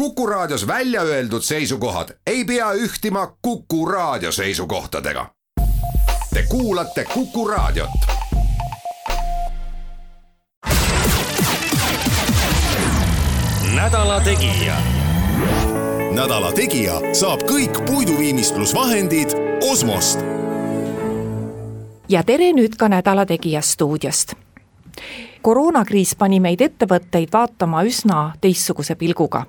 Kuku Raadios välja öeldud seisukohad ei pea ühtima Kuku Raadio seisukohtadega. Te kuulate Kuku Raadiot. nädala Tegija. nädala Tegija saab kõik puiduviimistlusvahendid Osmost. ja tere nüüd ka Nädala Tegija stuudiost koroonakriis pani meid ettevõtteid vaatama üsna teistsuguse pilguga.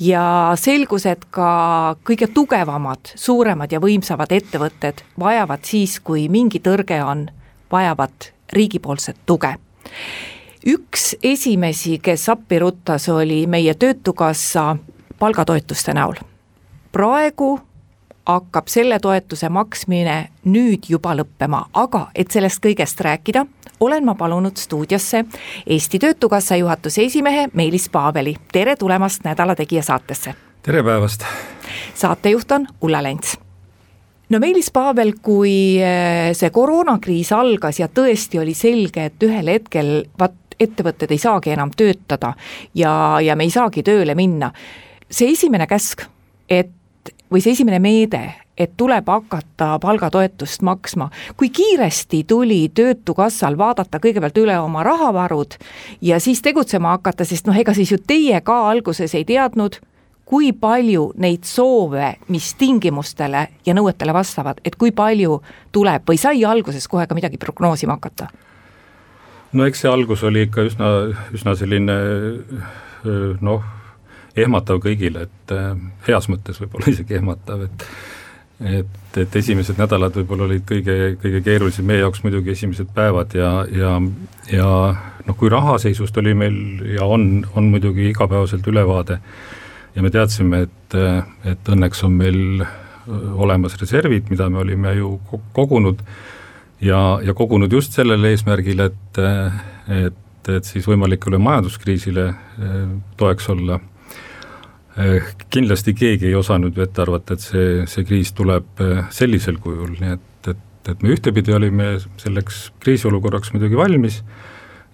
ja selgus, et ka kõige tugevamad, suuremad ja võimsamad ettevõtted vajavad siis, kui mingi tõrge on, vajavad riigipoolset tuge. üks esimesi, kes appi ruttas, oli meie Töötukassa palgatoetuste näol. praegu hakkab selle toetuse maksmine nüüd juba lõppema, aga et sellest kõigest rääkida, olen ma palunud stuudiosse Eesti Töötukassa juhatuse esimehe Meelis Paaveli, tere tulemast Nädala Tegija saatesse! tere päevast! saatejuht on Ulla Lents no Meelis Paabel, kui eh, see koroonakriis algas ja tõesti oli selge, et ühel hetkel vaat ettevõtted ei saagi enam töötada ja, ja me ei saagi tööle minna, see esimene käsk, et või see esimene meede, et tuleb hakata palgatoetust maksma. kui kiiresti tuli Töötukassal vaadata kõigepealt üle oma rahavarud ja siis tegutsema hakata, sest noh, ega siis ju teie ka alguses ei teadnud, kui palju neid soove, mis tingimustele ja nõuetele vastavad, et kui palju tuleb või sai alguses kohe ka midagi prognoosima hakata? no eks see algus oli ikka üsna, üsna selline noh, ehmatav kõigile, et heas mõttes võib-olla isegi ehmatav, et et, et esimesed nädalad võib-olla olid kõige, kõige keerulisem, meie jaoks muidugi esimesed päevad ja, ja, ja noh, kui rahaseisust oli meil ja on, on muidugi igapäevaselt ülevaade ja me teadsime, et, et õnneks on meil olemas reservid, mida me olime ju kogunud ja, ja kogunud just sellel eesmärgil, et, et, et siis võimalikule majanduskriisile toeks olla kindlasti keegi ei osanud ju ette arvata, et see, see kriis tuleb äh, sellisel kujul, nii et, et, et me ühtepidi olime selleks kriisiolukorraks muidugi valmis,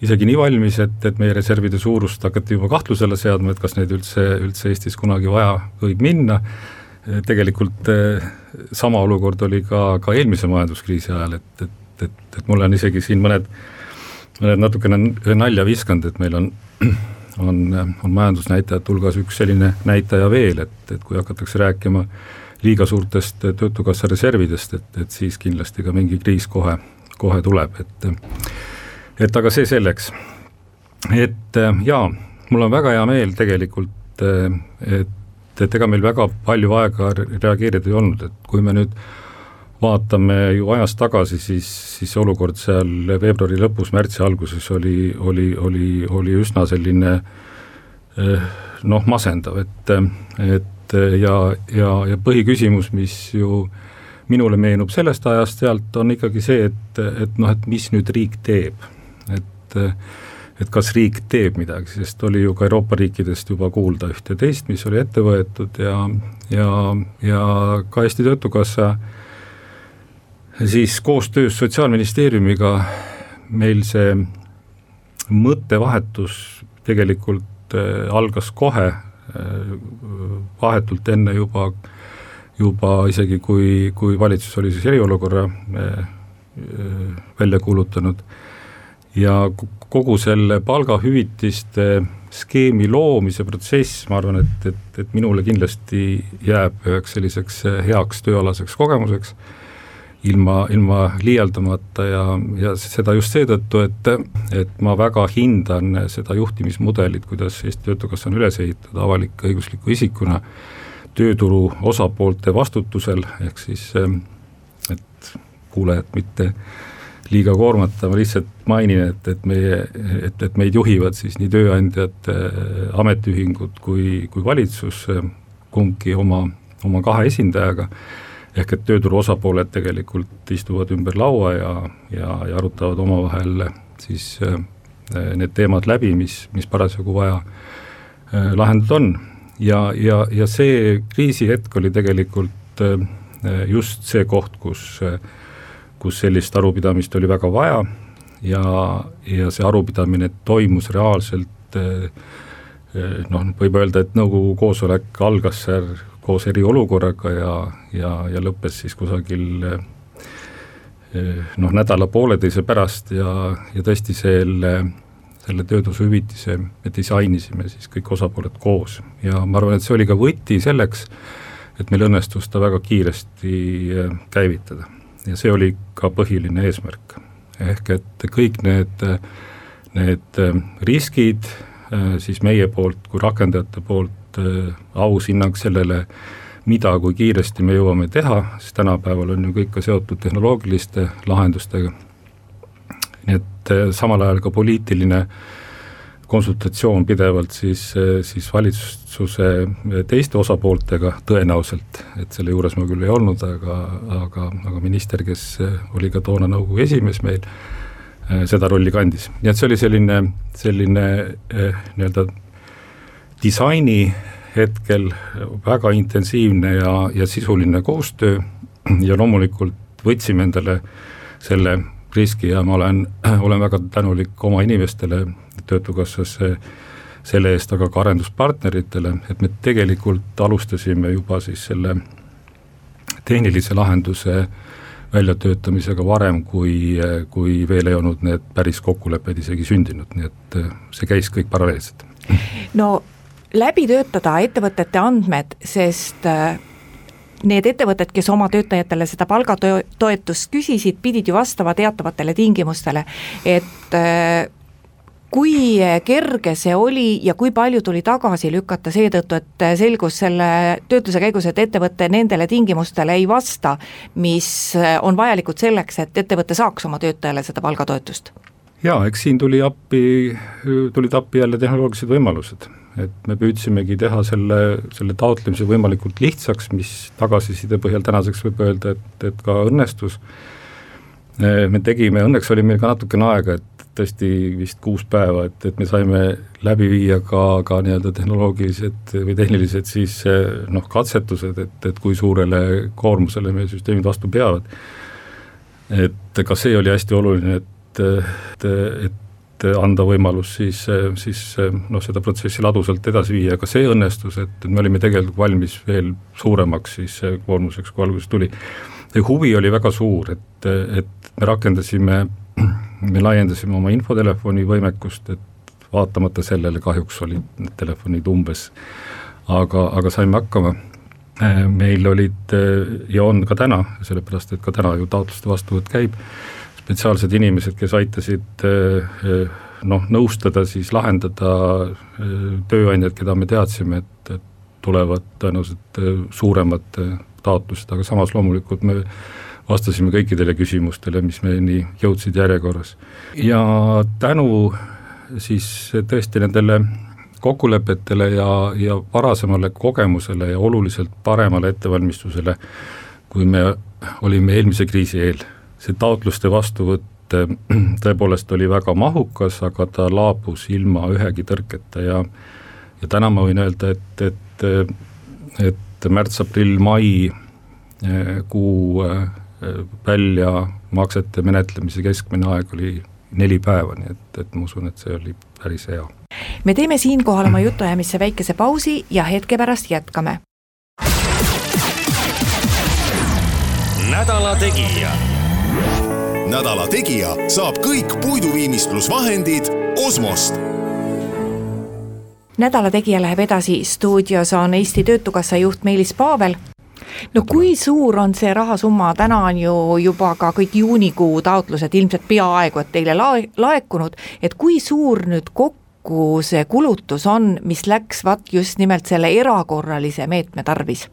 isegi nii valmis, et, et meie reservide suurust hakati juba kahtluse alla seadma, et kas neid üldse, üldse Eestis kunagi vaja võib minna, äh, tegelikult sama olukord oli ka, ka eelmise majanduskriisi ajal, et, et, et, et mulle on isegi siin mõned, mõned natukene nalja viskanud, et meil on on, on majandusnäitajate hulgas üks selline näitaja veel, et, et kui hakatakse rääkima liiga suurtest Töötukassa reservidest, et, et siis kindlasti ka mingi kriis kohe, kohe tuleb, et et aga see selleks. et jaa, mul on väga hea meel tegelikult, et, et ega meil väga palju aega reageerida ei olnud, et kui me nüüd vaatame ju ajas tagasi, siis, siis olukord seal veebruari lõpus, märtsi alguses oli, oli, oli, oli üsna selline eh, noh, masendav, et, et ja, ja, ja põhiküsimus, mis ju minule meenub sellest ajast sealt, on ikkagi see, et, et noh, et mis nüüd riik teeb, et et kas riik teeb midagi, sest oli ju ka Euroopa riikidest juba kuulda ühte-teist, mis oli ette võetud ja, ja, ja ka Eesti Töötukassa äh, siis koostöös Sotsiaalministeeriumiga meil see mõttevahetus tegelikult äh, algas kohe, äh, vahetult enne juba, juba isegi kui, kui valitsus oli siis eriolukorra äh, välja kuulutanud. Ja kogu selle palgahüvitiste skeemi loomise protsess, ma arvan, et, et, et minule kindlasti jääb üheks selliseks heaks tööalaseks kogemuseks ilma, ilma liialdamata ja, ja seda just seetõttu, et, et ma väga hindan seda juhtimismudelit, kuidas Eesti Töötukassa on üles ehitatud avalik-õigusliku isikuna, tööturu osapoolte vastutusel, ehk siis et kuulajat mitte liiga koormata, ma lihtsalt mainin, et, et meie, et, et meid juhivad siis nii tööandjad, ametiühingud kui, kui valitsus, kumbki oma, oma kahe esindajaga ehk et tööturu osapooled tegelikult istuvad ümber laua ja, ja, ja arutavad omavahel siis äh, need teemad läbi, mis, mis parasjagu vaja äh, lahendada on. ja, ja, ja see kriisihetk oli tegelikult äh, just see koht, kus, kus sellist arupidamist oli väga vaja ja, ja see arupidamine toimus reaalselt noh, võib öelda, et nõukogu koosolek algas seal koos eriolukorraga ja, ja, ja lõppes siis kusagil noh, nädala-pooleteise pärast ja, ja tõesti selle, selle töötasuhüvitise me disainisime siis kõik osapooled koos ja ma arvan, et see oli ka võti selleks, et meil õnnestus ta väga kiiresti käivitada. ja see oli ka põhiline eesmärk. ehk et kõik need, need riskid, Äh, siis meie poolt kui rakendajate poolt äh, aus hinnang sellele, mida, kui kiiresti me jõuame teha, sest tänapäeval on ju kõik ka seotud tehnoloogiliste lahendustega. nii et äh, samal ajal ka poliitiline konsultatsioon pidevalt siis, siis valitsuse teiste osapooltega tõenäoliselt, et selle juures ma küll ei olnud, aga, aga, aga minister, kes oli ka toona nõukogu esimees meil, Äh, seda rolli kandis, nii et see oli selline, selline nii-öelda disaini hetkel väga intensiivne ja, ja sisuline koostöö ja loomulikult võtsime endale selle riski ja ma olen, olen väga tänulik oma inimestele Töötukassasse selle eest, aga ka arenduspartneritele, et me tegelikult alustasime juba siis selle tehnilise lahenduse väljatöötamisega varem, kui, kui veel ei olnud need päris kokkulepped isegi sündinud, nii et see käis kõik paralleelselt. no läbi töötada ettevõtete andmed, sest eh, need ettevõtted, kes oma töötajatele seda palgatoetust küsisid, pidid ju vastama teatavatele tingimustele, et eh, kui kerge see oli ja kui palju tuli tagasi lükata seetõttu, et selgus selle töötluse käigus, et ettevõte nendele tingimustele ei vasta, mis on vajalikud selleks, et ettevõte saaks oma töötajale seda palgatoetust? jaa, eks siin tuli appi, tulid appi jälle tehnoloogilised võimalused, et me püüdsimegi teha selle, selle taotlemise võimalikult lihtsaks, mis tagasiside põhjal tänaseks võib öelda, et, et ka õnnestus me tegime, õnneks oli meil ka natukene aega, et tõesti vist kuus päeva, et, et me saime läbi viia ka, ka nii-öelda tehnoloogilised või tehnilised siis noh, katsetused, et, et kui suurele koormusele meie süsteemid vastu peavad. et ka see oli hästi oluline, et, et, et anda võimalus siis, siis noh, seda protsessi ladusalt edasi viia, ka see õnnestus, et, et me olime tegelikult valmis veel suuremaks siis koormuseks, kui alguses tuli. ja huvi oli väga suur, et, et me rakendasime me laiendasime oma infotelefoni võimekust, et vaatamata sellele kahjuks olid need telefonid umbes, aga, aga saime hakkama. Meil olid ja on ka täna, sellepärast et ka täna ju taotluste vastuvõtt käib, spetsiaalsed inimesed, kes aitasid äh, noh, nõustada, siis lahendada tööandjad, keda me teadsime, et, et tulevad tõenäoliselt suuremad taotlused, aga samas loomulikult me vastasime kõikidele küsimustele, mis meieni jõudsid järjekorras. ja tänu siis tõesti nendele kokkulepetele ja, ja varasemale kogemusele ja oluliselt paremale ettevalmistusele, kui me olime eelmise kriisi eel, see taotluste vastuvõtt tõepoolest oli väga mahukas, aga ta laabus ilma ühegi tõrketa ja ja täna ma võin öelda, et, et, et märts-aprill-mai eh, kuu eh, väljamaksete menetlemise keskmine aeg oli neli päeva, nii et, et ma usun, et see oli päris hea. me teeme siinkohal oma jutuajamisse väikese pausi ja hetke pärast jätkame. nädala Tegija. Nädala Tegija saab kõik puiduviimistlusvahendid Osmost. Nädala Tegija läheb edasi, stuudios on Eesti Töötukassa juht Meelis Paavel. No kui suur on see rahasumma, täna on ju juba ka kõik juunikuu taotlused ilmselt peaaegu et teile lae-, laekunud, et kui suur nüüd kokku see kulutus on, mis läks vaat just nimelt selle erakorralise meetme tarvis?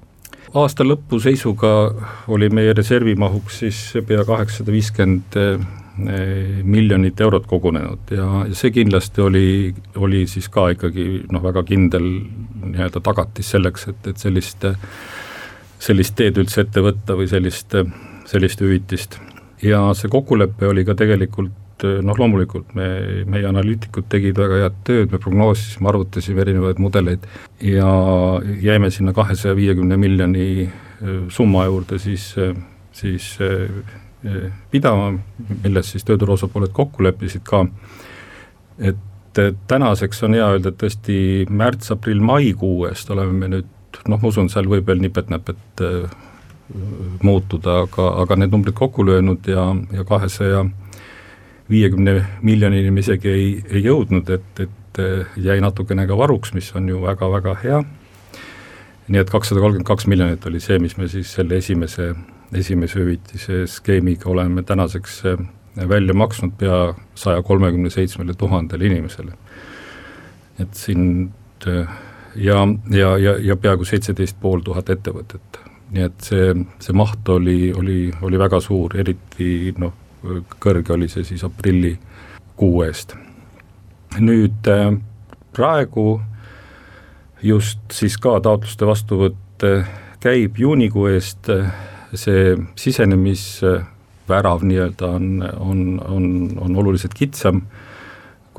Aasta lõpu seisuga oli meie reservi mahuks siis pea kaheksasada viiskümmend eh, miljonit eurot kogunenud ja, ja see kindlasti oli, oli siis ka ikkagi noh, väga kindel nii-öelda tagatis selleks, et, et sellist sellist teed üldse ette võtta või sellist, sellist hüvitist. ja see kokkulepe oli ka tegelikult noh, loomulikult me, meie analüütikud tegid väga head tööd, me prognoosisime, arvutasime erinevaid mudeleid ja jäime sinna kahesaja viiekümne miljoni äh, summa juurde siis, siis äh, pidama, milles siis tööturu osapooled kokku leppisid ka, et tänaseks on hea öelda, et tõesti märts-aprill-maikuuest oleme me nüüd noh, ma usun, seal võib veel nipet-näpet muutuda, aga, aga need numbrid kokku löönud ja, ja kahesaja viiekümne miljonini me isegi ei, ei jõudnud, et, et äh, jäi natukene ka varuks, mis on ju väga-väga hea. nii et kakssada kolmkümmend kaks miljonit oli see, mis me siis selle esimese, esimese hüvitise skeemiga oleme tänaseks äh, välja maksnud pea saja kolmekümne seitsmele tuhandele inimesele. et siin ja, ja, ja, ja peaaegu seitseteist pool tuhat ettevõtet. nii et see, see maht oli, oli, oli väga suur, eriti noh, kõrge oli see siis aprillikuu eest. nüüd praegu just siis ka taotluste vastuvõtt käib juunikuu eest, see sisenemis värav nii-öelda on, on, on, on oluliselt kitsam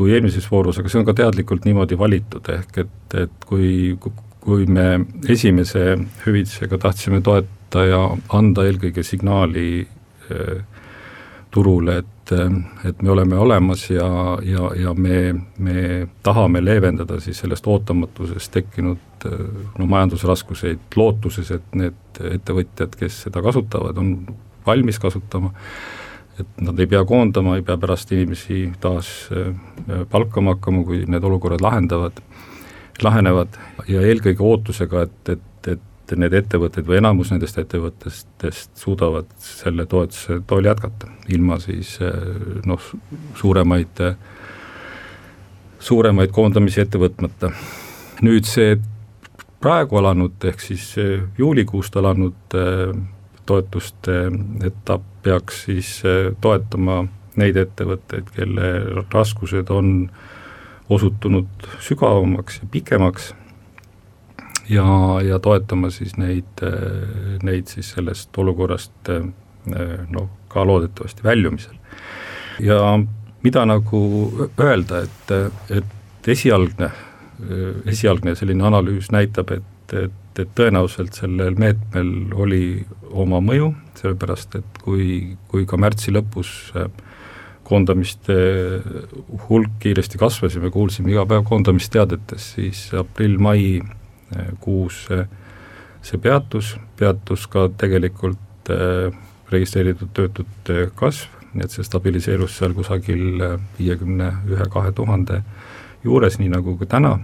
kui eelmises voorus, aga see on ka teadlikult niimoodi valitud, ehk et, et kui, kui me esimese hüvitisega tahtsime toeta ja anda eelkõige signaali äh, turule, et, et me oleme olemas ja, ja, ja me, me tahame leevendada siis sellest ootamatusest tekkinud no majandusraskuseid lootuses, et need ettevõtjad, kes seda kasutavad, on valmis kasutama, et nad ei pea koondama, ei pea pärast inimesi taas äh, palkama hakkama, kui need olukorrad lahendavad, lahenevad. Ja eelkõige ootusega, et, et, et need ettevõtted või enamus nendest ettevõtetest suudavad selle toetuse tool jätkata, ilma siis äh, noh, suuremaid, suuremaid koondamisi ette võtmata. nüüd see praegu alanud, ehk siis äh, juulikuust alanud toetuste etapp peaks siis eh, toetama neid ettevõtteid, kelle raskused on osutunud sügavamaks ja pikemaks ja, ja toetama siis neid, neid siis sellest olukorrast noh, ka loodetavasti väljumisel. ja mida nagu öelda, et, et esialgne, esialgne selline analüüs näitab, et, et et, tõenäoliselt sellel meetmel oli oma mõju, sellepärast et kui, kui ka märtsi lõpus äh, koondamiste hulk kiiresti kasvas ja me kuulsime iga päev koondamisteadetest, siis aprill-mai äh, kuus see peatus, peatus ka tegelikult äh, registreeritud töötute kasv, nii et see stabiliseerus seal kusagil viiekümne ühe, kahe tuhande juures, nii nagu ka täna.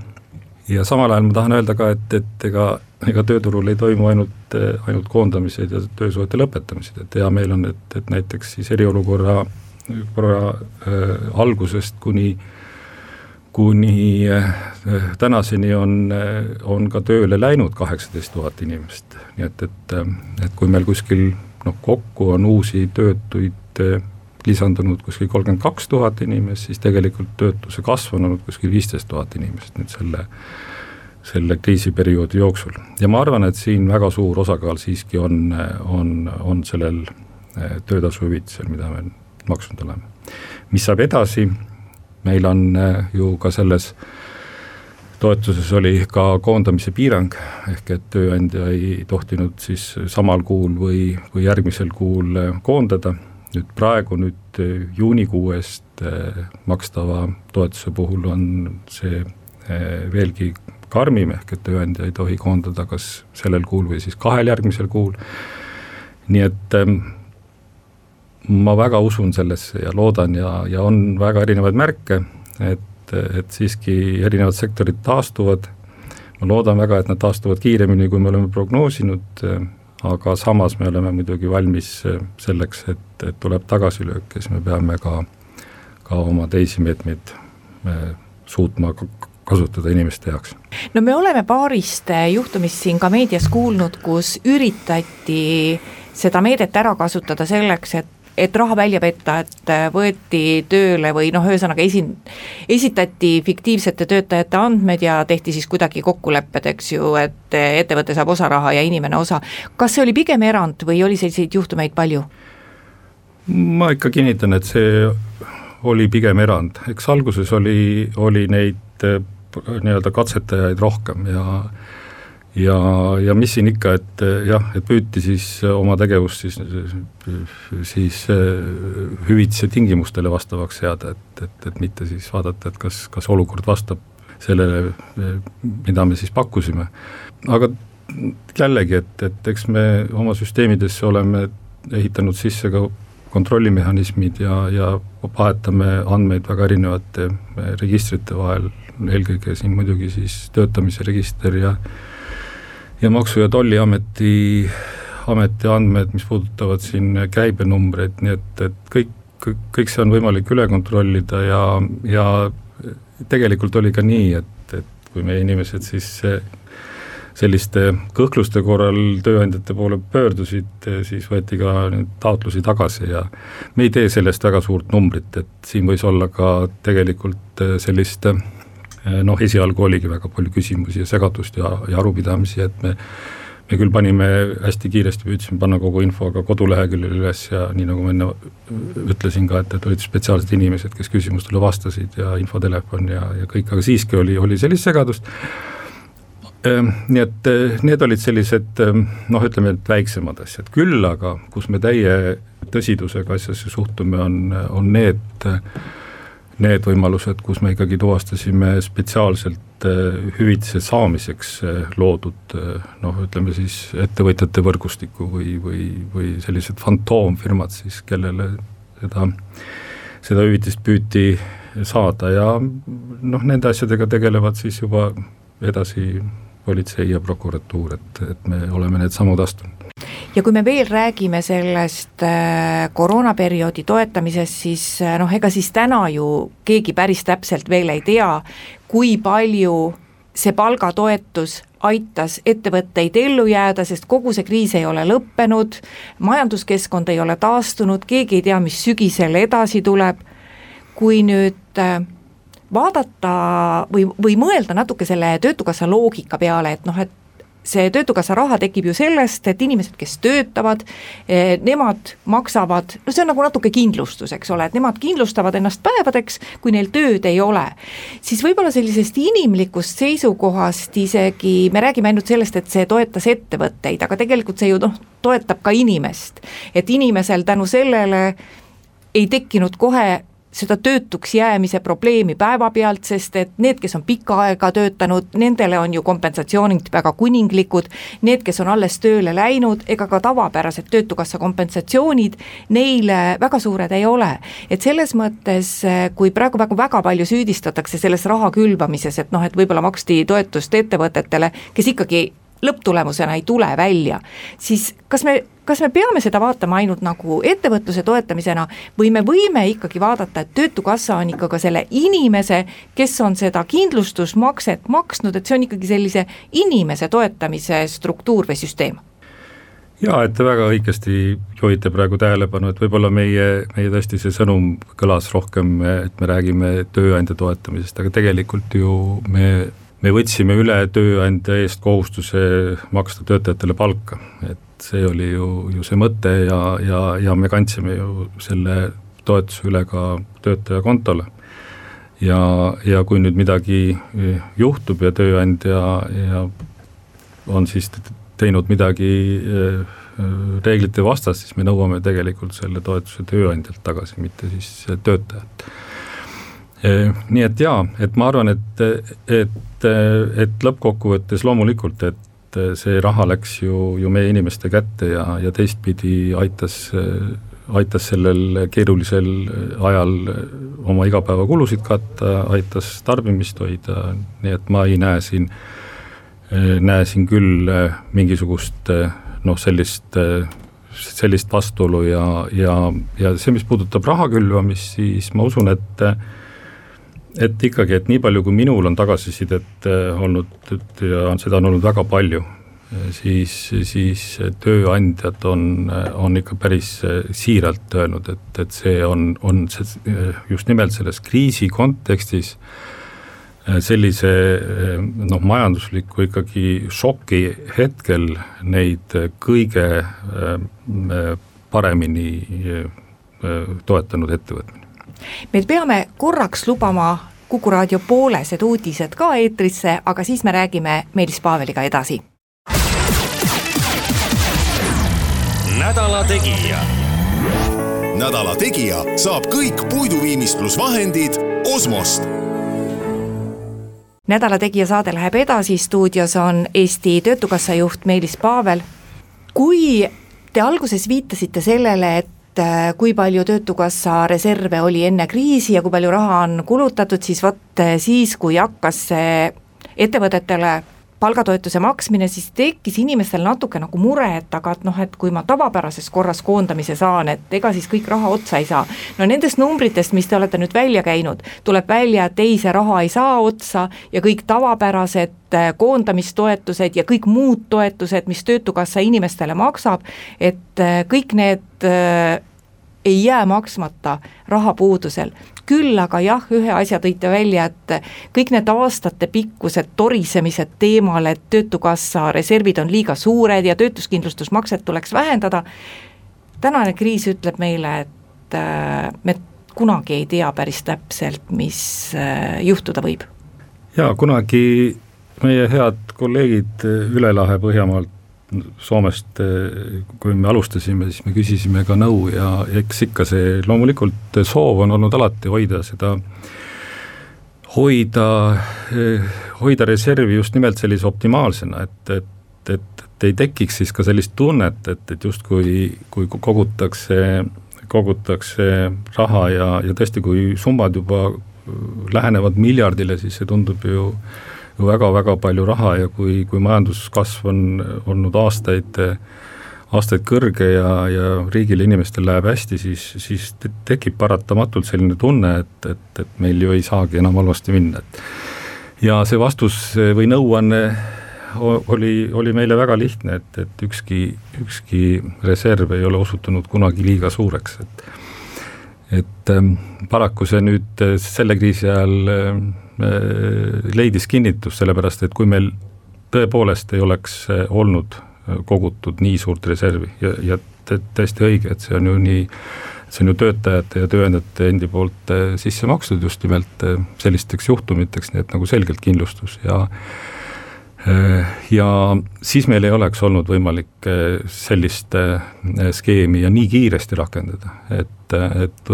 Ja samal ajal ma tahan öelda ka, et, et ega, ega tööturul ei toimu ainult, ainult koondamised ja töösuhete lõpetamised, et hea meel on, et, et näiteks siis eriolukorra, korra äh, algusest kuni kuni äh, tänaseni on, on ka tööle läinud kaheksateist tuhat inimest, nii et, et, et kui meil kuskil noh, kokku on uusi töötuid lisandunud kuskil kolmkümmend kaks tuhat inimest, siis tegelikult töötuse kasv on olnud kuskil viisteist tuhat inimest nüüd selle, selle kriisiperioodi jooksul. ja ma arvan, et siin väga suur osakaal siiski on, on, on sellel eh, töötasu hüvitisel, mida me maksnud oleme. mis saab edasi, meil on eh, ju ka selles toetuses oli ka koondamise piirang, ehk et tööandja ei tohtinud siis samal kuul või, või järgmisel kuul eh, koondada. Nüüd praegu nüüd eh, juunikuu eest makstava toetuse puhul on see veelgi karmim, ehk et tööandja ei tohi koondada kas sellel kuul või siis kahel järgmisel kuul, nii et ehm, ma väga usun sellesse ja loodan ja, ja on väga erinevaid märke, et, et siiski erinevad sektorid taastuvad, ma loodan väga, et nad taastuvad kiiremini, kui me oleme prognoosinud, aga samas me oleme muidugi valmis selleks, et, et tuleb tagasilöök, siis me peame ka, ka oma teisi meetmeid eh, suutma kasutada inimeste jaoks. no me oleme paarist eh, juhtumist siin ka meedias kuulnud, kus üritati seda meedet ära kasutada selleks, et et raha välja petta, et äh, võeti tööle või noh, ühesõnaga esin-, esitati fiktiivsete töötajate andmed ja tehti siis kuidagi kokkulepped, eks ju, et äh, ettevõte saab osa raha ja inimene osa. kas see oli pigem erand või oli selliseid juhtumeid palju? ma ikka kinnitan, et see oli pigem erand, eks alguses oli, oli neid äh, nii-öelda katsetajaid rohkem ja ja, ja mis siin ikka, et jah, et püüti siis oma tegevust siis, siis hüvitise tingimustele vastavaks seada, et, et, et mitte siis vaadata, et kas, kas olukord vastab sellele, mida me siis pakkusime. aga jällegi, et, et eks me oma süsteemidesse oleme ehitanud sisse ka kontrollimehhanismid ja, ja vahetame andmeid väga erinevate registrite vahel, eelkõige siin muidugi siis töötamise register ja ja Maksu- ja Tolliameti, ameti andmed, mis puudutavad siin käibenumbreid, nii et, et kõik, kõik, kõik see on võimalik üle kontrollida ja, ja tegelikult oli ka nii, et, et kui meie inimesed siis selliste kõhkluste korral tööandjate poole pöördusid, siis võeti ka neid taotlusi tagasi ja me ei tee sellest väga suurt numbrit, et siin võis olla ka tegelikult sellist Eh, noh, esialgu oligi väga palju küsimusi ja segadust ja, ja arupidamisi, et me me küll panime hästi kiiresti, püüdsime panna kogu info ka koduleheküljele üles ja nii, nagu ma enne ütlesin ka, et, et olid spetsiaalsed inimesed, kes küsimustele vastasid ja infotelefon ja, ja kõik, aga siiski oli, oli sellist segadust. Ehm, nii et eh, need olid sellised ehm, noh, ütleme, et väiksemad asjad, küll aga kus me täie tõsidusega asjasse suhtume, on, on need need võimalused, kus me ikkagi tuvastasime spetsiaalselt äh, hüvitise saamiseks äh, loodud äh, noh, ütleme siis ettevõtjate võrgustiku või, või, või sellised fantoomfirmad siis, kellele seda, seda hüvitist püüti saada ja noh, nende asjadega tegelevad siis juba edasi politsei ja prokuratuur, et, et me oleme need sammud astunud ja kui me veel räägime sellest äh, koroonaperioodi toetamisest, siis äh, noh, ega siis täna ju keegi päris täpselt veel ei tea, kui palju see palgatoetus aitas ettevõtteid ellu jääda, sest kogu see kriis ei ole lõppenud, majanduskeskkond ei ole taastunud, keegi ei tea, mis sügisel edasi tuleb, kui nüüd äh, vaadata või, või mõelda natuke selle Töötukassa loogika peale, et noh, et see Töötukassa raha tekib ju sellest, et inimesed, kes töötavad, eh, nemad maksavad, no see on nagu natuke kindlustus, eks ole, et nemad kindlustavad ennast päevadeks, kui neil tööd ei ole. siis võib-olla sellisest inimlikust seisukohast isegi, me räägime ainult sellest, et see toetas ettevõtteid, aga tegelikult see ju noh, toetab ka inimest. et inimesel tänu sellele ei tekkinud kohe seda töötuks jäämise probleemi päevapealt, sest et need, kes on pikka aega töötanud, nendele on ju kompensatsioonid väga kuninglikud, need, kes on alles tööle läinud, ega ka tavapärased Töötukassa kompensatsioonid neile väga suured ei ole. et selles mõttes, kui praegu väga, väga palju süüdistatakse selles raha külvamises, et noh, et võib-olla maksti toetust ettevõtetele, kes ikkagi lõpptulemusena ei tule välja, siis kas me, kas me peame seda vaatama ainult nagu ettevõtluse toetamisena või me võime ikkagi vaadata, et Töötukassa on ikka ka selle inimese, kes on seda kindlustusmakset maksnud, et see on ikkagi sellise inimese toetamise struktuur või süsteem? jaa, et te väga õigesti juhite praegu tähelepanu, et võib-olla meie, meie tõesti see sõnum kõlas rohkem, et me räägime tööandja toetamisest, aga tegelikult ju me me võtsime üle tööandja eest kohustuse maksta töötajatele palka, et see oli ju, ju see mõte ja, ja, ja me kandsime ju selle toetuse üle ka töötaja kontole. ja, ja kui nüüd midagi juhtub ja tööandja ja on siis teinud midagi eh, reeglite vastast, siis me nõuame tegelikult selle toetuse tööandjalt tagasi, mitte siis töötajalt nii et jaa, et ma arvan, et, et, et lõppkokkuvõttes loomulikult, et see raha läks ju, ju meie inimeste kätte ja, ja teistpidi aitas, aitas sellel keerulisel ajal oma igapäevakulusid katta, aitas tarbimist hoida, nii et ma ei näe siin, näe siin küll mingisugust noh, sellist sellist vastuolu ja, ja, ja see, mis puudutab raha külvamist, siis ma usun, et et ikkagi, et nii palju, kui minul on tagasisidet äh, olnud, ja seda on olnud väga palju, äh, siis, siis tööandjad on, on ikka päris siiralt öelnud, et, et see on, on see just nimelt selles kriisi kontekstis sellise noh, majandusliku ikkagi šoki hetkel neid kõige paremini toetanud ettevõtmine me peame korraks lubama Kuku raadio poolesed uudised ka eetrisse, aga siis me räägime Meelis Paaveliga edasi. nädala Tegija. nädala Tegija saab kõik puiduviimistlusvahendid Osmost nädala Tegija saade läheb edasi, stuudios on Eesti Töötukassa juht Meelis Paavel. kui te alguses viitasite sellele, et äh, kui palju Töötukassa reserve oli enne kriisi ja kui palju raha on kulutatud, siis vot äh, siis, kui hakkas see ettevõtetele palgatoetuse maksmine, siis tekkis inimestel natuke nagu mure, et aga et noh, et kui ma tavapärases korras koondamise saan, et ega siis kõik raha otsa ei saa. no nendest numbritest, mis te olete nüüd välja käinud, tuleb välja, et ei, see raha ei saa otsa ja kõik tavapärased äh, koondamistoetused ja kõik muud toetused, mis Töötukassa inimestele maksab, et äh, kõik need äh, ei jää maksmata rahapuudusel küll aga jah, ühe asja tõite välja, et kõik need aastatepikkused torisemised teemal, et Töötukassa reservid on liiga suured ja töötuskindlustusmakset tuleks vähendada, tänane kriis ütleb meile, et äh, me kunagi ei tea päris täpselt, mis äh, juhtuda võib. jaa, kunagi meie head kolleegid üle lahe Põhjamaalt Soomest, kui me alustasime, siis me küsisime ka nõu ja eks ikka see, loomulikult soov on olnud alati hoida seda, hoida, hoida reservi just nimelt sellise optimaalsena, et, et, et, et ei tekiks siis ka sellist tunnet, et, et justkui, kui kogutakse, kogutakse raha ja, ja tõesti, kui summad juba lähenevad miljardile, siis see tundub ju äh, ju väga-väga palju raha ja kui, kui majanduskasv on olnud aastaid, aastaid kõrge ja, ja riigil ja inimestel läheb hästi, siis, siis tekib paratamatult selline tunne, et, et, et meil ju ei saagi enam halvasti minna, et ja see vastus või nõuanne oli, oli meile väga lihtne, et, et ükski, ükski reserv ei ole osutunud kunagi liiga suureks, et et ähm, paraku see nüüd selle kriisi ajal Äh, leidis kinnitust, sellepärast et kui meil tõepoolest ei oleks äh, olnud äh, kogutud nii suurt reservi ja, ja täiesti õige, et see on ju nii, see on ju töötajate ja tööandjate endi poolt sisse makstud just nimelt sellisteks juhtumiteks, nii et nagu selgelt kindlustus ja ja siis meil ei oleks olnud võimalik sellist skeemi ja nii kiiresti rakendada, et, et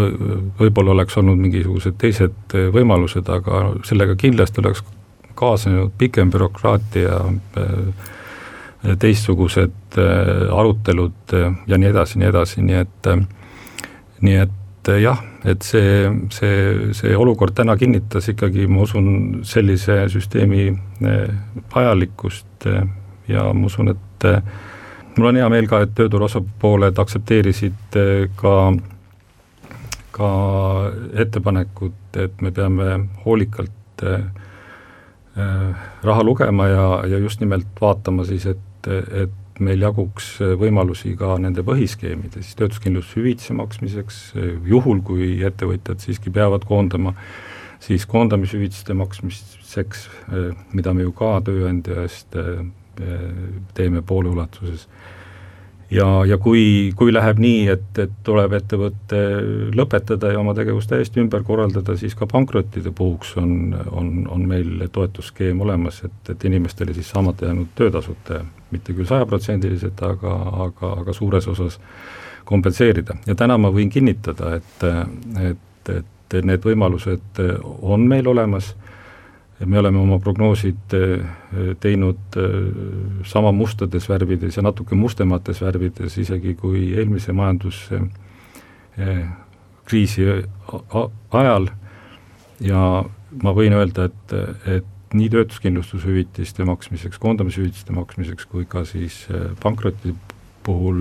võib-olla oleks olnud mingisugused teised võimalused, aga sellega kindlasti oleks kaasnenud pikem bürokraatia, teistsugused arutelud ja nii edasi, nii edasi, nii et nii et jah, et see, see, see olukord täna kinnitas ikkagi, ma usun, sellise süsteemi eh, vajalikkust eh, ja ma usun, et eh, mul on hea meel ka, et tööturu osapooled aktsepteerisid ka, ka ettepanekut, et me peame hoolikalt raha lugema ja, ja just nimelt vaatama siis, et, et meil jaguks äh, võimalusi ka nende põhiskeemide, siis töötuskindlustushüvitise maksmiseks, äh, juhul kui ettevõtjad siiski peavad koondama, siis koondamishüvitiste maksmiseks, äh, mida me ju ka tööandja eest teeme poole ulatuses ja, ja kui, kui läheb nii, et, et tuleb ettevõte lõpetada ja oma tegevus täiesti ümber korraldada, siis ka pankrottide puhuks on, on, on meil toetusskeem olemas, et, et inimestele siis saamata jäänud töötasud mitte küll sajaprotsendiliselt, aga, aga, aga suures osas kompenseerida. Ja täna ma võin kinnitada, et, et, et need võimalused on meil olemas me oleme oma prognoosid eh, teinud eh, sama mustades värvides ja natuke mustemates värvides, isegi kui eelmise majanduskriisi eh, ajal. Ja ma võin öelda, et, et nii töötuskindlustushüvitiste maksmiseks, koondamishüvitiste maksmiseks kui ka siis pankroti puhul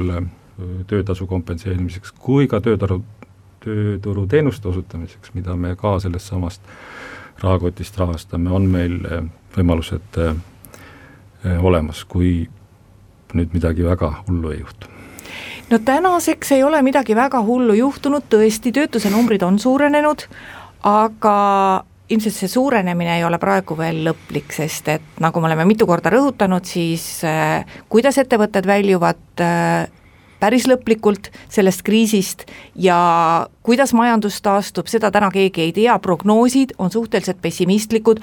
töötasu kompenseerimiseks, kui ka töötaru, tööturuteenuste osutamiseks, mida me ka sellest samast rahakotist rahastame, on meil eh, võimalused eh, eh, olemas, kui nüüd midagi väga hullu ei juhtu. No tänaseks ei ole midagi väga hullu juhtunud, tõesti, töötuse numbrid on suurenenud, aga ilmselt see suurenemine ei ole praegu veel lõplik, sest et nagu me oleme mitu korda rõhutanud, siis äh, kuidas ettevõtted väljuvad äh, päris lõplikult sellest kriisist ja kuidas majandus taastub, seda täna keegi ei tea, prognoosid on suhteliselt pessimistlikud,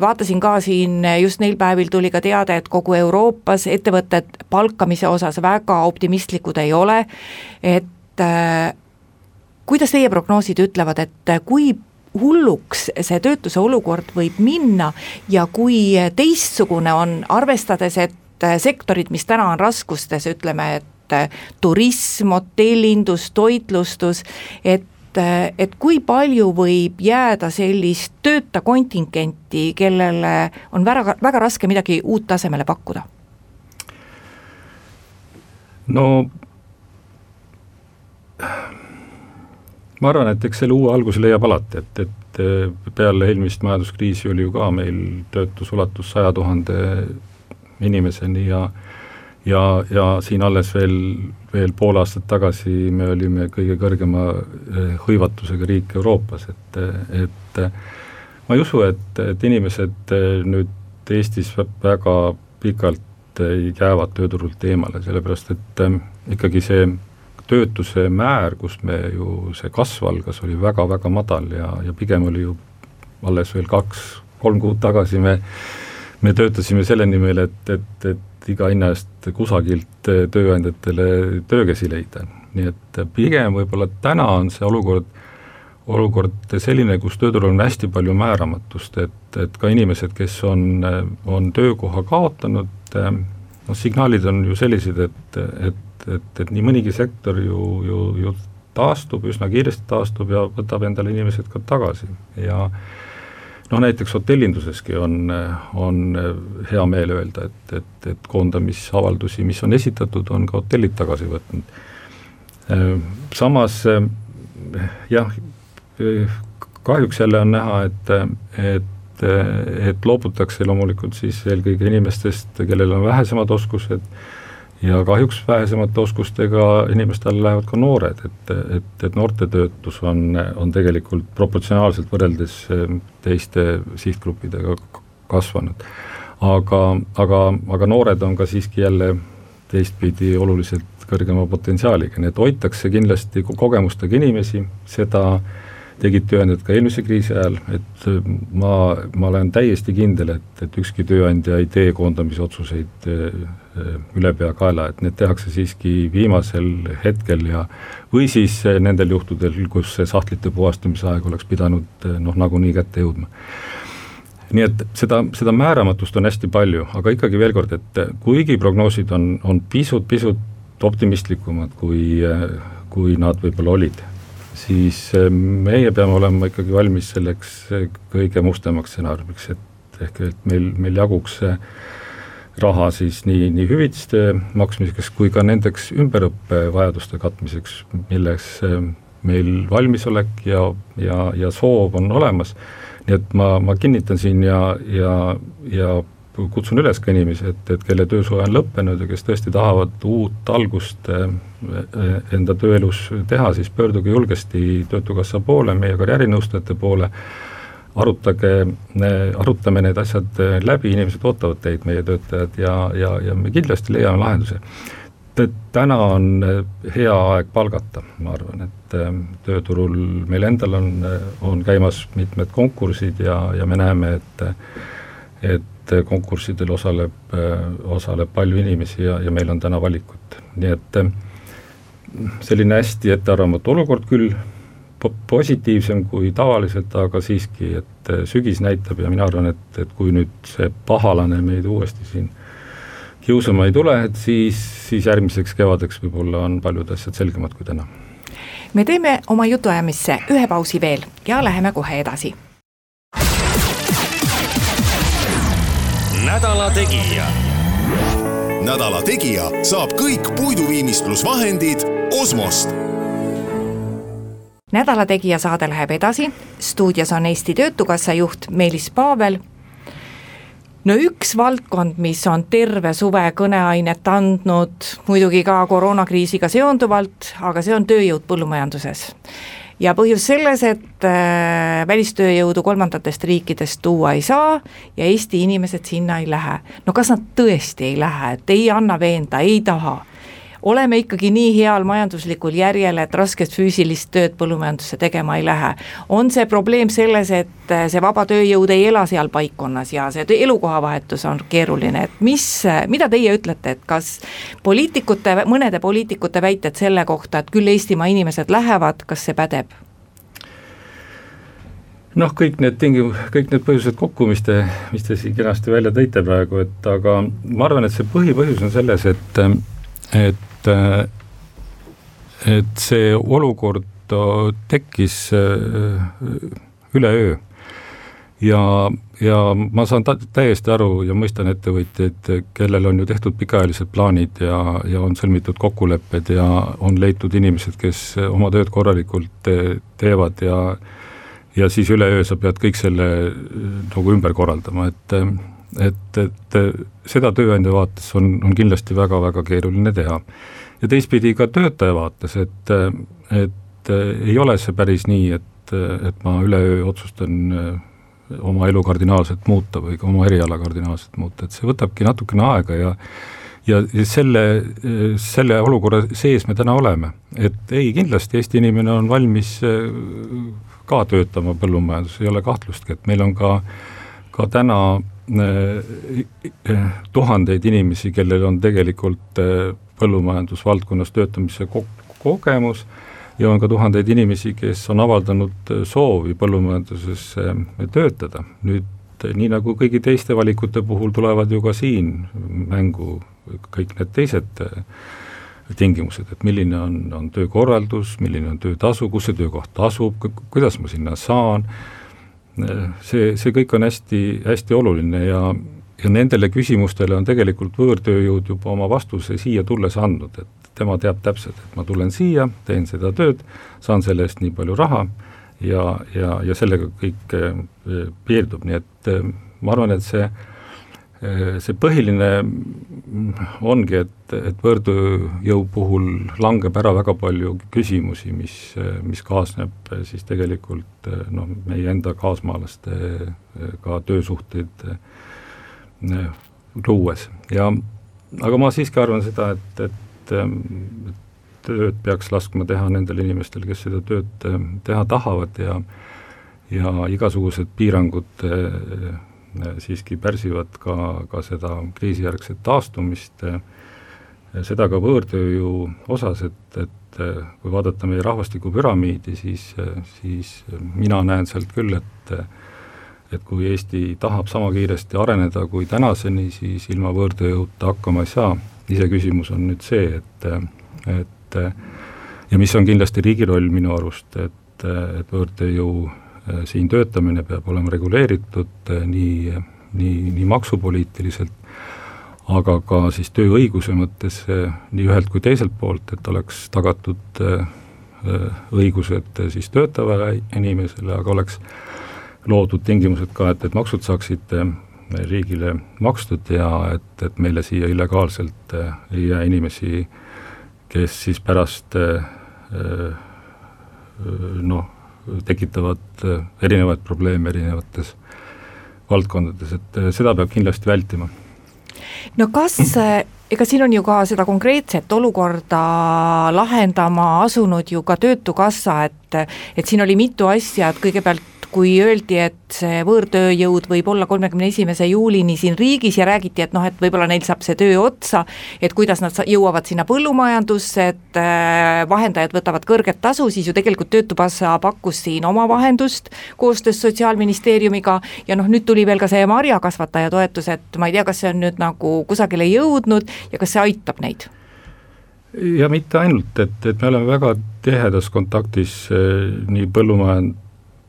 vaatasin ka siin just neil päevil tuli ka teade, et kogu Euroopas ettevõtted palkamise osas väga optimistlikud ei ole, et kuidas teie prognoosid ütlevad, et kui hulluks see töötuse olukord võib minna ja kui teistsugune on, arvestades, et sektorid, mis täna on raskustes, ütleme, et turism, hotellindus, toitlustus, et et kui palju võib jääda sellist tööta kontingenti, kellele on väga, väga raske midagi uut tasemele pakkuda? no ma arvan, et eks selle uue alguse leiab alati, et, et eh, peale eelmist majanduskriisi oli ju ka meil töötus ulatus saja tuhande inimeseni ja ja, ja siin alles veel, veel pool aastat tagasi me olime kõige kõrgema eh, hõivatusega riik Euroopas, et, et ma ei usu, et, et inimesed eh, nüüd Eestis väga pikalt jäävad tööturult eemale, sellepärast et ikkagi see töötuse määr, kus me ju, see kasv algas, oli väga-väga madal ja, ja pigem oli ju alles veel kaks-kolm kuud tagasi me me töötasime selle nimel, et, et, et iga hinna eest kusagilt tööandjatele töökäsi leida. nii et pigem võib-olla täna on see olukord, olukord selline, kus tööturul on hästi palju määramatust, et, et ka inimesed, kes on, on töökoha kaotanud, noh, signaalid on ju sellised, et, et et, et nii mõnigi sektor ju, ju, ju taastub, üsna kiiresti taastub ja võtab endale inimesed ka tagasi ja noh, näiteks hotellinduseski on, on hea meel öelda, et, et, et koondamisavaldusi, mis on esitatud, on ka hotellid tagasi võtnud. Samas jah, kahjuks jälle on näha, et, et, et loobutakse loomulikult siis eelkõige inimestest, kellel on vähesemad oskused, ja kahjuks vähesemate oskustega inimeste alla lähevad ka noored, et, et, et noorte töötus on, on tegelikult proportsionaalselt võrreldes ehm, teiste sihtgruppidega kasvanud. aga, aga, aga noored on ka siiski jälle teistpidi oluliselt kõrgema potentsiaaliga, nii et hoitakse kindlasti kogemustega inimesi, seda tegid tööandjad ka eelmise kriisi ajal, et äh, ma, ma olen täiesti kindel, et, et ükski tööandja ei tee koondamisotsuseid äh, äh, ülepeakaela, et need tehakse siiski viimasel hetkel ja või siis nendel juhtudel, kus see sahtlite puhastamise aeg oleks pidanud noh, nagunii kätte jõudma. Nii et seda, seda määramatust on hästi palju, aga ikkagi veel kord, et kuigi prognoosid on, on pisut-pisut optimistlikumad, kui, kui nad võib-olla olid siis äh, meie peame olema ikkagi valmis selleks äh, kõige mustemaks stsenaariumiks, et ehk et meil, meil jaguks raha siis nii, nii hüvitiste maksmiseks kui ka nendeks ümberõppevajaduste katmiseks, milleks äh, meil valmisolek ja, ja, ja soov on olemas. nii et ma, ma kinnitan siin ja, ja, ja kutsun üles ka inimesi, et, et kelle töösuhe on lõppenud ja kes tõesti tahavad uut algust eh, eh, enda tööelus teha, siis pöörduge julgesti Töötukassa poole, meie karjäärinõustajate poole, arutage, arutame need asjad läbi, inimesed ootavad teid, meie töötajad, ja, ja, ja me kindlasti leiame lahenduse. täna on hea aeg palgata, ma arvan, et tööturul meil endal on, on käimas mitmed konkursid ja, ja me näeme, et et konkurssidel osaleb, osaleb palju inimesi ja, ja meil on täna valikut, nii et selline hästi ettearvamatu olukord küll, positiivsem kui tavaliselt, aga siiski, et sügis näitab ja mina arvan, et, et kui nüüd see pahalane meid uuesti siin kiusama ei tule, et siis, siis järgmiseks kevadeks võib-olla on paljud asjad selgemad kui täna. me teeme oma jutuajamisse ühe pausi veel ja läheme kohe edasi nädala Tegija. nädala Tegija saab kõik puiduviimistlusvahendid Osmost nädala Tegija saade läheb edasi, stuudios on Eesti Töötukassa juht Meelis Paavel. no üks valdkond, mis on terve suve kõneainet andnud, muidugi ka koroonakriisiga seonduvalt, aga see on tööjõud põllumajanduses ja põhjus selles, et äh, välistööjõudu kolmandatest riikidest tuua ei saa ja Eesti inimesed sinna ei lähe. no kas nad tõesti ei lähe, et ei anna veenda, ei taha? Oleme ikkagi nii heal majanduslikul järjel, et rasket füüsilist tööd põllumajandusse tegema ei lähe. on see probleem selles, et see vaba tööjõud ei ela seal paikkonnas ja see elukohavahetus on keeruline, et mis, mida teie ütlete, et kas poliitikute, mõnede poliitikute väited selle kohta, et küll Eestimaa inimesed lähevad, kas see pädeb? noh, kõik need tingi-, kõik need põhjused kokku, mis te, mis te siin kenasti välja tõite praegu, et aga ma arvan, et see põhipõhjus on selles, et, et, et see olukord tekkis üleöö. Ja, ja ma saan täiesti aru ja mõistan ettevõtjaid, kellel on ju tehtud pikaajalised plaanid ja, ja on sõlmitud kokkulepped ja on leitud inimesed, kes oma tööd korralikult te, teevad ja ja siis üleöö sa pead kõik selle nagu ümber korraldama, et et, et seda tööandja vaates on, on kindlasti väga-väga keeruline teha. ja teistpidi ka töötaja vaates, et, et ei ole see päris nii, et, et ma üleöö otsustan oma elu kardinaalselt muuta või ka oma eriala kardinaalselt muuta, et see võtabki natukene aega ja ja, ja selle, selle olukorra sees me täna oleme, et ei, kindlasti Eesti inimene on valmis ka töötama põllumajanduses, ei ole kahtlustki, et meil on ka, ka täna eh, eh, tuhandeid inimesi, kellel on tegelikult eh, põllumajandusvaldkonnas töötamise ko-, kogemus ja on ka tuhandeid inimesi, kes on avaldanud soovi põllumajanduses töötada. nüüd nii nagu kõigi teiste valikute puhul tulevad ju ka siin mängu kõik need teised tingimused, et milline on, on töökorraldus, milline on töötasu, kus see töökoht asub, kuidas ma sinna saan, see, see kõik on hästi, hästi oluline ja, ja nendele küsimustele on tegelikult võõrtööjõud juba oma vastuse siia tulles andnud, et tema teab täpselt, et ma tulen siia, teen seda tööd, saan selle eest nii palju raha ja, ja, ja sellega kõik eh, piirdub, nii et eh, ma arvan, et see Äh, see põhiline ongi, et, et võõrtööjõu puhul langeb ära väga palju küsimusi, mis, mis kaasneb siis tegelikult noh, meie enda kaasmaalastega töösuhteid äh, luues. Ja aga ma siiski arvan seda, et, et, et tööd peaks laskma teha nendel inimestel, kes seda tööd teha tahavad ja ja igasugused piirangud siiski pärsivad ka, ka seda kriisijärgset taastumist, seda ka võõrtööjõu osas, et, et kui vaadata meie rahvastikupüramiidi, siis, siis mina näen sealt küll, et et kui Eesti tahab sama kiiresti areneda kui tänaseni, siis ilma võõrtööjõuta hakkama ei saa, iseküsimus on nüüd see, et, et ja mis on kindlasti riigi roll minu arust, et, et võõrtööjõu siin töötamine peab olema reguleeritud äh, nii, nii, nii maksupoliitiliselt, aga ka siis tööõiguse mõttes äh, nii ühelt kui teiselt poolt, et oleks tagatud õigused siis töötavale inimesele, aga oleks loodud tingimused ka, et, et maksud saaksid riigile makstud ja et, et meile siia illegaalselt ei jää inimesi, kes siis pärast noh, tekitavad äh, erinevaid probleeme erinevates valdkondades, et äh, seda peab kindlasti vältima. no kas äh, ega siin on ju ka seda konkreetset olukorda lahendama asunud ju ka Töötukassa, et et siin oli mitu asja, et kõigepealt kui öeldi, et see võõrtööjõud võib olla kolmekümne esimese juulini siin riigis ja räägiti, et noh, et võib-olla neil saab see töö otsa, et kuidas nad jõuavad sinna põllumajandusse, et äh, vahendajad võtavad kõrget tasu, siis ju tegelikult Töötukassa pakkus siin oma vahendust koostöös Sotsiaalministeeriumiga ja noh, nüüd tuli veel ka see marjakasvataja toetus, et ma ei tea, kas see on nüüd nagu kusagile jõudnud ja kas see aitab neid? ja mitte ainult, et, et me oleme väga tihedas kontaktis eh, nii põllumajand-,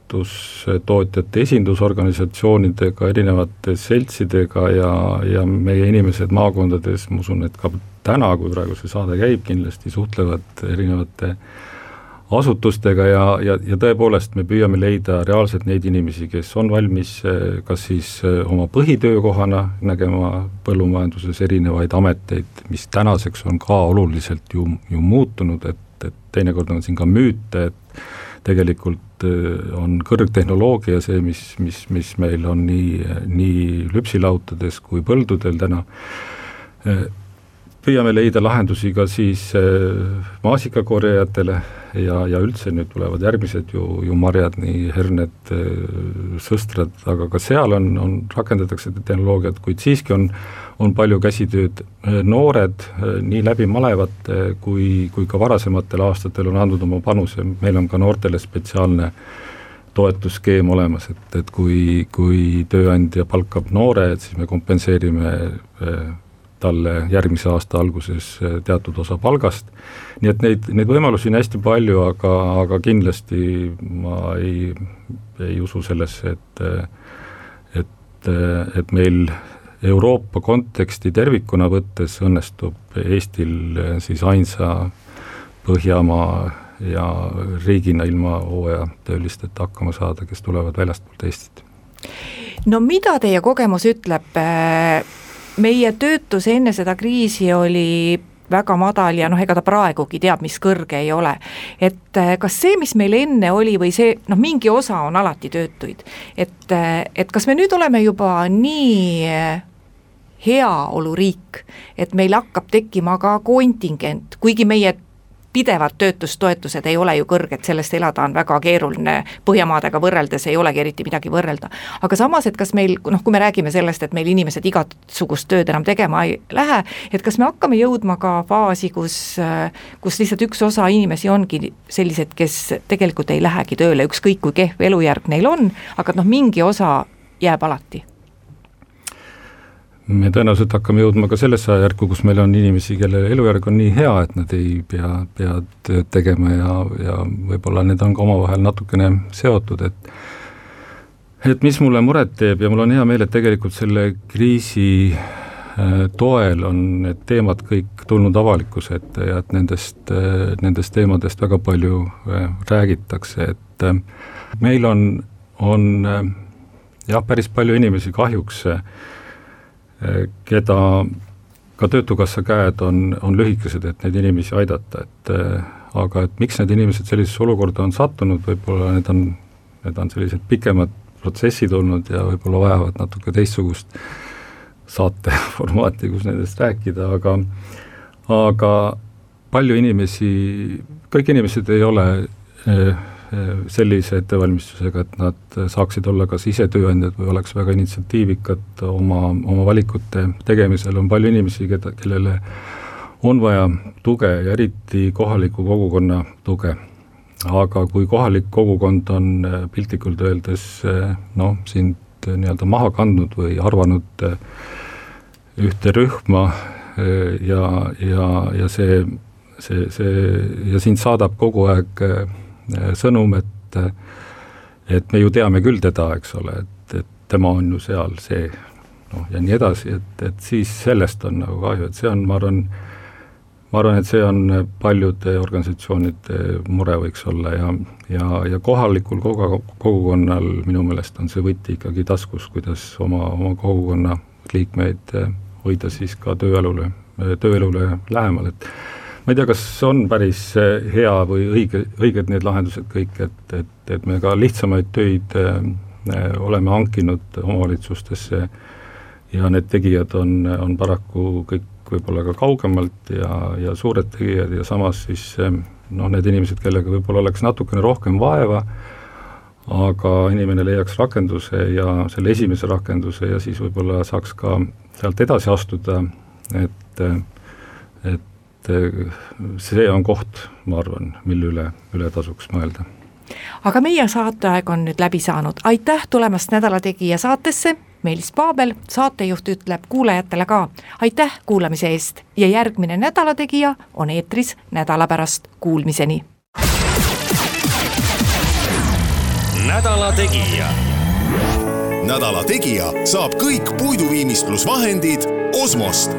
toidutootjate esindusorganisatsioonidega, erinevate seltsidega ja, ja meie inimesed maakondades, ma usun, et ka täna, kui praegu see saade käib, kindlasti suhtlevad erinevate asutustega ja, ja, ja tõepoolest me püüame leida reaalselt neid inimesi, kes on valmis eh, kas siis eh, oma põhitöökohana nägema põllumajanduses erinevaid ameteid, mis tänaseks on ka oluliselt ju, ju muutunud, et, et teinekord on siin ka müüte, et tegelikult äh, on kõrgtehnoloogia see, mis, mis, mis meil on nii, nii lüpsilautades kui põldudel täna, äh, püüame leida lahendusi ka siis maasikakorjajatele ja, ja üldse nüüd tulevad järgmised ju, ju marjad, nii herned, sõstrad, aga ka seal on, on, rakendatakse tehnoloogiat, kuid siiski on, on palju käsitööd. noored nii läbi malevate kui, kui ka varasematel aastatel on andnud oma panuse, meil on ka noortele spetsiaalne toetusskeem olemas, et, et kui, kui tööandja palkab noore, et siis me kompenseerime talle järgmise aasta alguses teatud osa palgast, nii et neid, neid võimalusi on hästi palju, aga, aga kindlasti ma ei, ei usu sellesse, et et, et meil Euroopa konteksti tervikuna võttes õnnestub Eestil siis ainsa Põhjamaa ja riigina ilma hooajatöölisteta hakkama saada, kes tulevad väljastpoolt Eestit. no mida teie kogemus ütleb, meie töötus enne seda kriisi oli väga madal ja noh, ega ta praegugi teab, mis kõrge ei ole. et eh, kas see, mis meil enne oli või see, noh, mingi osa on alati töötuid, et, eh, et kas me nüüd oleme juba nii eh, heaoluriik, et meil hakkab tekkima ka kontingent, kuigi meie pidevad töötustoetused ei ole ju kõrged, sellest elada on väga keeruline, Põhjamaadega võrreldes ei olegi eriti midagi võrrelda. aga samas, et kas meil, noh, kui me räägime sellest, et meil inimesed igasugust tööd enam tegema ei lähe, et kas me hakkame jõudma ka faasi, kus, kus lihtsalt üks osa inimesi ongi sellised, kes tegelikult ei lähegi tööle, ükskõik kui kehv elujärg neil on, aga noh, mingi osa jääb alati me tõenäoliselt hakkame jõudma ka sellesse ajajärku, kus meil on inimesi, kelle elujärg on nii hea, et nad ei pea, pea tööd tegema ja, ja võib-olla need on ka omavahel natukene seotud, et et mis mulle muret teeb ja mul on hea meel, et tegelikult selle kriisi äh, toel on need teemad kõik tulnud avalikkuse ette ja et nendest, äh, nendest teemadest väga palju äh, räägitakse, et meil on, on jah, päris palju inimesi kahjuks äh, keda ka Töötukassa käed on, on lühikesed, et neid inimesi aidata, et aga et miks need inimesed sellisesse olukorda on sattunud, võib-olla need on, need on sellised pikemad protsessid olnud ja võib-olla vajavad natuke teistsugust saateformaati, kus nendest rääkida, aga aga palju inimesi, kõik inimesed ei ole eh, sellise ettevalmistusega, et nad saaksid olla kas ise tööandjad või oleks väga initsiatiivikad oma, oma valikute tegemisel, on palju inimesi, keda, kellele on vaja tuge ja eriti kohaliku kogukonna tuge. aga kui kohalik kogukond on piltlikult öeldes noh, sind nii-öelda maha kandnud või arvanud ühte rühma ja, ja, ja see, see, see ja sind saadab kogu aeg sõnum, et äh, et me ju teame küll teda, eks ole, et, et tema on ju seal see noh, ja nii edasi, et, et siis sellest on nagu kahju, et see on, ma arvan, ma arvan, et see on paljude organisatsioonide mure võiks olla ja, ja, ja kohalikul kogu, kogukonnal minu meelest on see võti ikkagi taskus, kuidas oma, oma kogukonna liikmeid äh, hoida siis ka tööelule, tööelule lähemal, et ma ei tea, kas on päris eh, hea või õige, õiged need lahendused kõik, et, et, et me ka lihtsamaid töid äh, oleme hankinud omavalitsustesse ja need tegijad on, on paraku kõik võib-olla ka kaugemalt ja, ja suured tegijad ja samas siis noh, need inimesed, kellega võib-olla oleks natukene rohkem vaeva, aga inimene leiaks rakenduse ja selle esimese rakenduse ja siis võib-olla saaks ka sealt edasi astuda, et, et et see on koht, ma arvan, mille üle, üle tasuks mõelda. aga meie saateaeg on nüüd läbi saanud, aitäh tulemast Nädala Tegija saatesse, Meelis Paabel, saatejuht ütleb kuulajatele ka aitäh kuulamise eest ja järgmine Nädala Tegija on eetris nädala pärast, kuulmiseni. nädala Tegija. nädala Tegija saab kõik puiduviimistlusvahendid Osmost